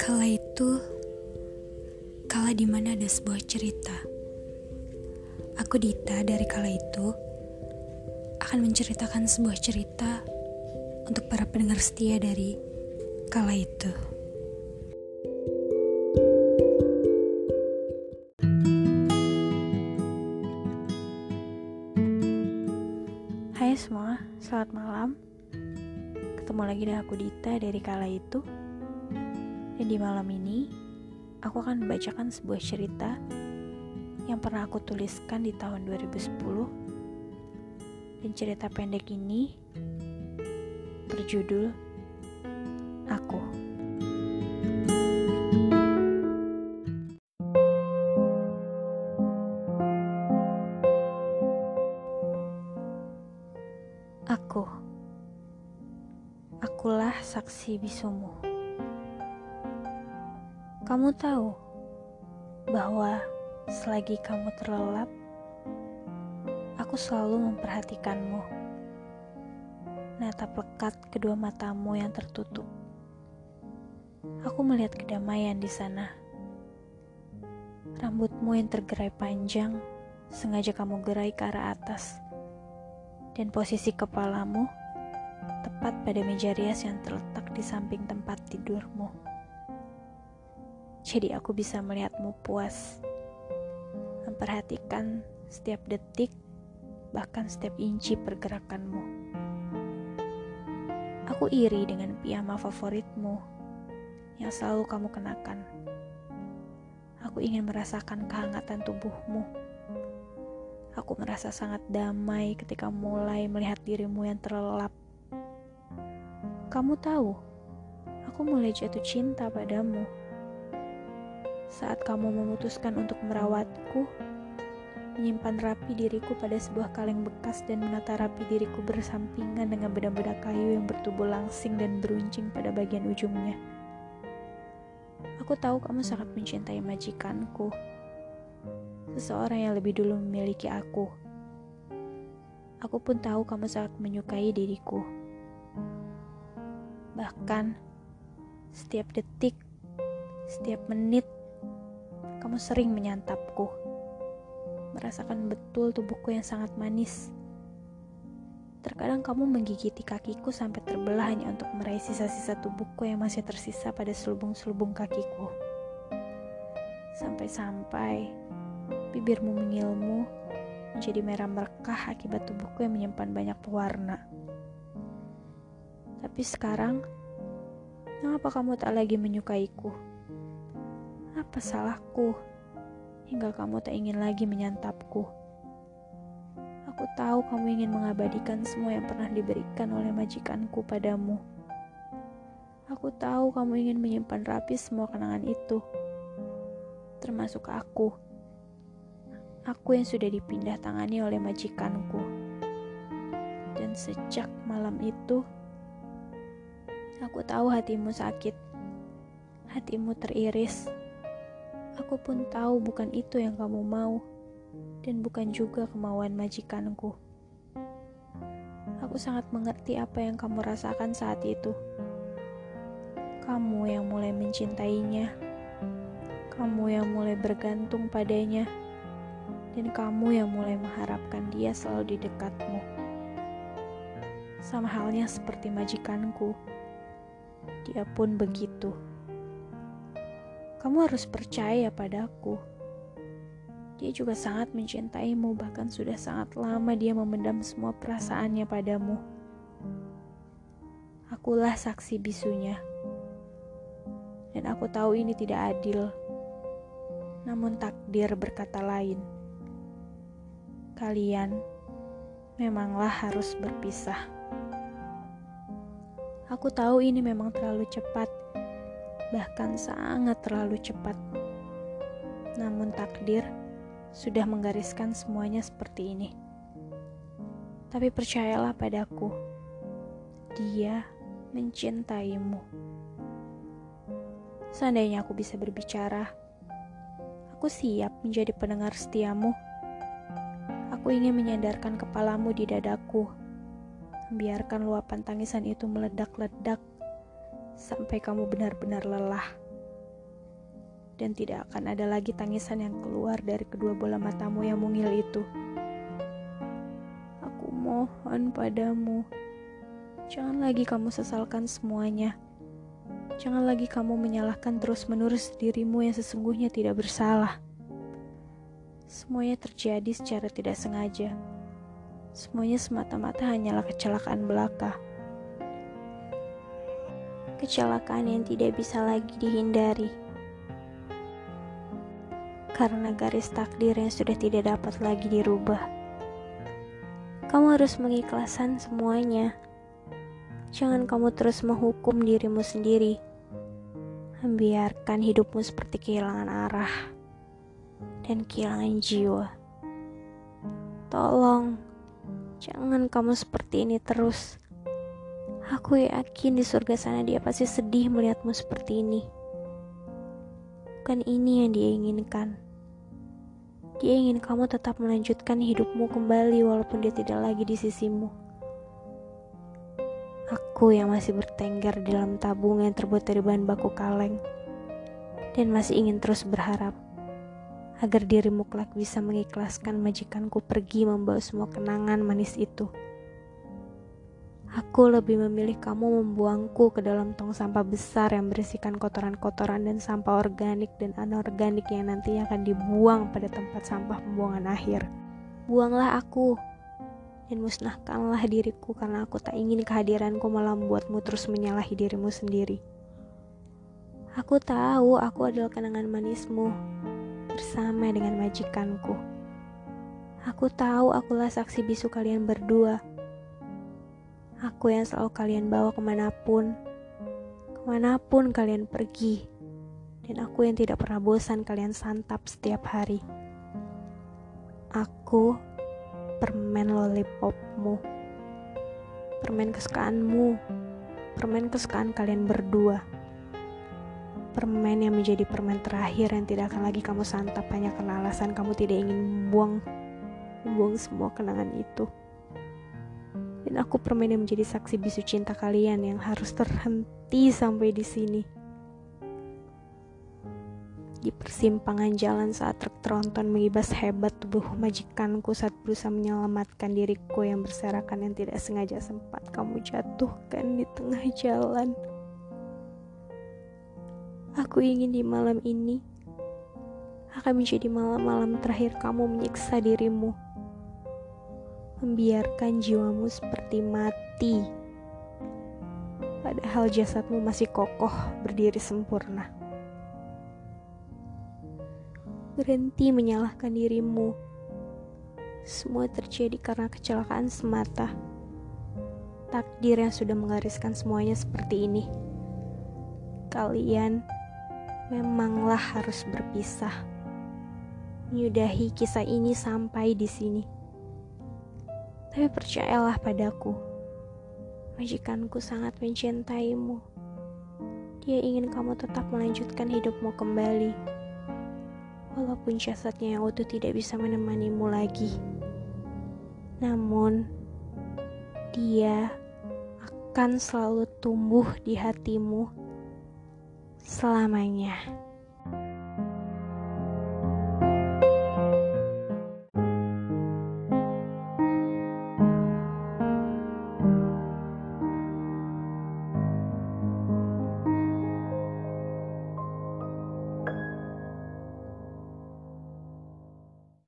Kala itu, kala di mana ada sebuah cerita. Aku Dita dari kala itu akan menceritakan sebuah cerita untuk para pendengar setia dari kala itu. Hai semua, selamat malam. Ketemu lagi dengan aku Dita dari kala itu. Dan di malam ini, aku akan membacakan sebuah cerita yang pernah aku tuliskan di tahun 2010. Dan cerita pendek ini berjudul Aku. Aku. Akulah saksi bisumu. Kamu tahu bahwa selagi kamu terlelap, aku selalu memperhatikanmu. Natap lekat kedua matamu yang tertutup. Aku melihat kedamaian di sana. Rambutmu yang tergerai panjang, sengaja kamu gerai ke arah atas. Dan posisi kepalamu tepat pada meja rias yang terletak di samping tempat tidurmu. Jadi aku bisa melihatmu puas, memperhatikan setiap detik, bahkan setiap inci pergerakanmu. Aku iri dengan piyama favoritmu yang selalu kamu kenakan. Aku ingin merasakan kehangatan tubuhmu. Aku merasa sangat damai ketika mulai melihat dirimu yang terlelap. Kamu tahu, aku mulai jatuh cinta padamu saat kamu memutuskan untuk merawatku, menyimpan rapi diriku pada sebuah kaleng bekas dan menata rapi diriku bersampingan dengan bedak-bedak kayu yang bertubuh langsing dan beruncing pada bagian ujungnya. Aku tahu kamu sangat mencintai majikanku, seseorang yang lebih dulu memiliki aku. Aku pun tahu kamu sangat menyukai diriku. Bahkan, setiap detik, setiap menit, kamu sering menyantapku, merasakan betul tubuhku yang sangat manis. Terkadang kamu menggigiti kakiku sampai terbelah hanya untuk meraih sisa-sisa tubuhku yang masih tersisa pada selubung-selubung kakiku. Sampai-sampai bibirmu mengilmu menjadi merah merekah akibat tubuhku yang menyimpan banyak pewarna. Tapi sekarang, mengapa kamu tak lagi menyukaiku? Apa salahku hingga kamu tak ingin lagi menyantapku? Aku tahu kamu ingin mengabadikan semua yang pernah diberikan oleh majikanku padamu. Aku tahu kamu ingin menyimpan rapi semua kenangan itu, termasuk aku. Aku yang sudah dipindah tangani oleh majikanku. Dan sejak malam itu, aku tahu hatimu sakit. Hatimu teriris Aku pun tahu bukan itu yang kamu mau, dan bukan juga kemauan majikanku. Aku sangat mengerti apa yang kamu rasakan saat itu. Kamu yang mulai mencintainya, kamu yang mulai bergantung padanya, dan kamu yang mulai mengharapkan dia selalu di dekatmu. Sama halnya seperti majikanku, dia pun begitu. Kamu harus percaya padaku. Dia juga sangat mencintaimu, bahkan sudah sangat lama dia memendam semua perasaannya padamu. Akulah saksi bisunya. Dan aku tahu ini tidak adil. Namun takdir berkata lain. Kalian memanglah harus berpisah. Aku tahu ini memang terlalu cepat bahkan sangat terlalu cepat. Namun takdir sudah menggariskan semuanya seperti ini. Tapi percayalah padaku, dia mencintaimu. Seandainya aku bisa berbicara, aku siap menjadi pendengar setiamu. Aku ingin menyandarkan kepalamu di dadaku, membiarkan luapan tangisan itu meledak-ledak sampai kamu benar-benar lelah. dan tidak akan ada lagi tangisan yang keluar dari kedua bola matamu yang mungil itu. Aku mohon padamu, jangan lagi kamu sesalkan semuanya. Jangan lagi kamu menyalahkan terus-menerus dirimu yang sesungguhnya tidak bersalah. Semuanya terjadi secara tidak sengaja. Semuanya semata-mata hanyalah kecelakaan belaka. Kecelakaan yang tidak bisa lagi dihindari karena garis takdir yang sudah tidak dapat lagi dirubah. Kamu harus mengikhlaskan semuanya. Jangan kamu terus menghukum dirimu sendiri. Membiarkan hidupmu seperti kehilangan arah dan kehilangan jiwa. Tolong, jangan kamu seperti ini terus. Aku yakin di surga sana dia pasti sedih melihatmu seperti ini. Bukan ini yang dia inginkan. Dia ingin kamu tetap melanjutkan hidupmu kembali walaupun dia tidak lagi di sisimu. Aku yang masih bertengger dalam tabung yang terbuat dari bahan baku kaleng dan masih ingin terus berharap agar dirimu kelak bisa mengikhlaskan majikanku pergi membawa semua kenangan manis itu. Aku lebih memilih kamu membuangku ke dalam tong sampah besar yang berisikan kotoran-kotoran dan sampah organik dan anorganik yang nantinya akan dibuang pada tempat sampah pembuangan akhir. Buanglah aku dan musnahkanlah diriku karena aku tak ingin kehadiranku malah membuatmu terus menyalahi dirimu sendiri. Aku tahu aku adalah kenangan manismu bersama dengan majikanku. Aku tahu akulah saksi bisu kalian berdua Aku yang selalu kalian bawa ke mana pun, ke mana pun kalian pergi, dan aku yang tidak pernah bosan kalian santap setiap hari. Aku permen lollipopmu, permen kesukaanmu, permen kesukaan kalian berdua. Permen yang menjadi permen terakhir yang tidak akan lagi kamu santap hanya karena alasan kamu tidak ingin membuang membuang semua kenangan itu dan aku permen yang menjadi saksi bisu cinta kalian yang harus terhenti sampai di sini. Di persimpangan jalan saat truk tronton mengibas hebat tubuh majikanku saat berusaha menyelamatkan diriku yang berserakan yang tidak sengaja sempat kamu jatuhkan di tengah jalan. Aku ingin di malam ini akan menjadi malam-malam terakhir kamu menyiksa dirimu membiarkan jiwamu seperti mati, padahal jasadmu masih kokoh berdiri sempurna. Berhenti menyalahkan dirimu. Semua terjadi karena kecelakaan semata. Takdir yang sudah menggariskan semuanya seperti ini. Kalian memanglah harus berpisah. Menyudahi kisah ini sampai di sini. Tapi percayalah padaku, majikanku sangat mencintaimu. Dia ingin kamu tetap melanjutkan hidupmu kembali, walaupun jasadnya yang utuh tidak bisa menemanimu lagi. Namun, dia akan selalu tumbuh di hatimu selamanya.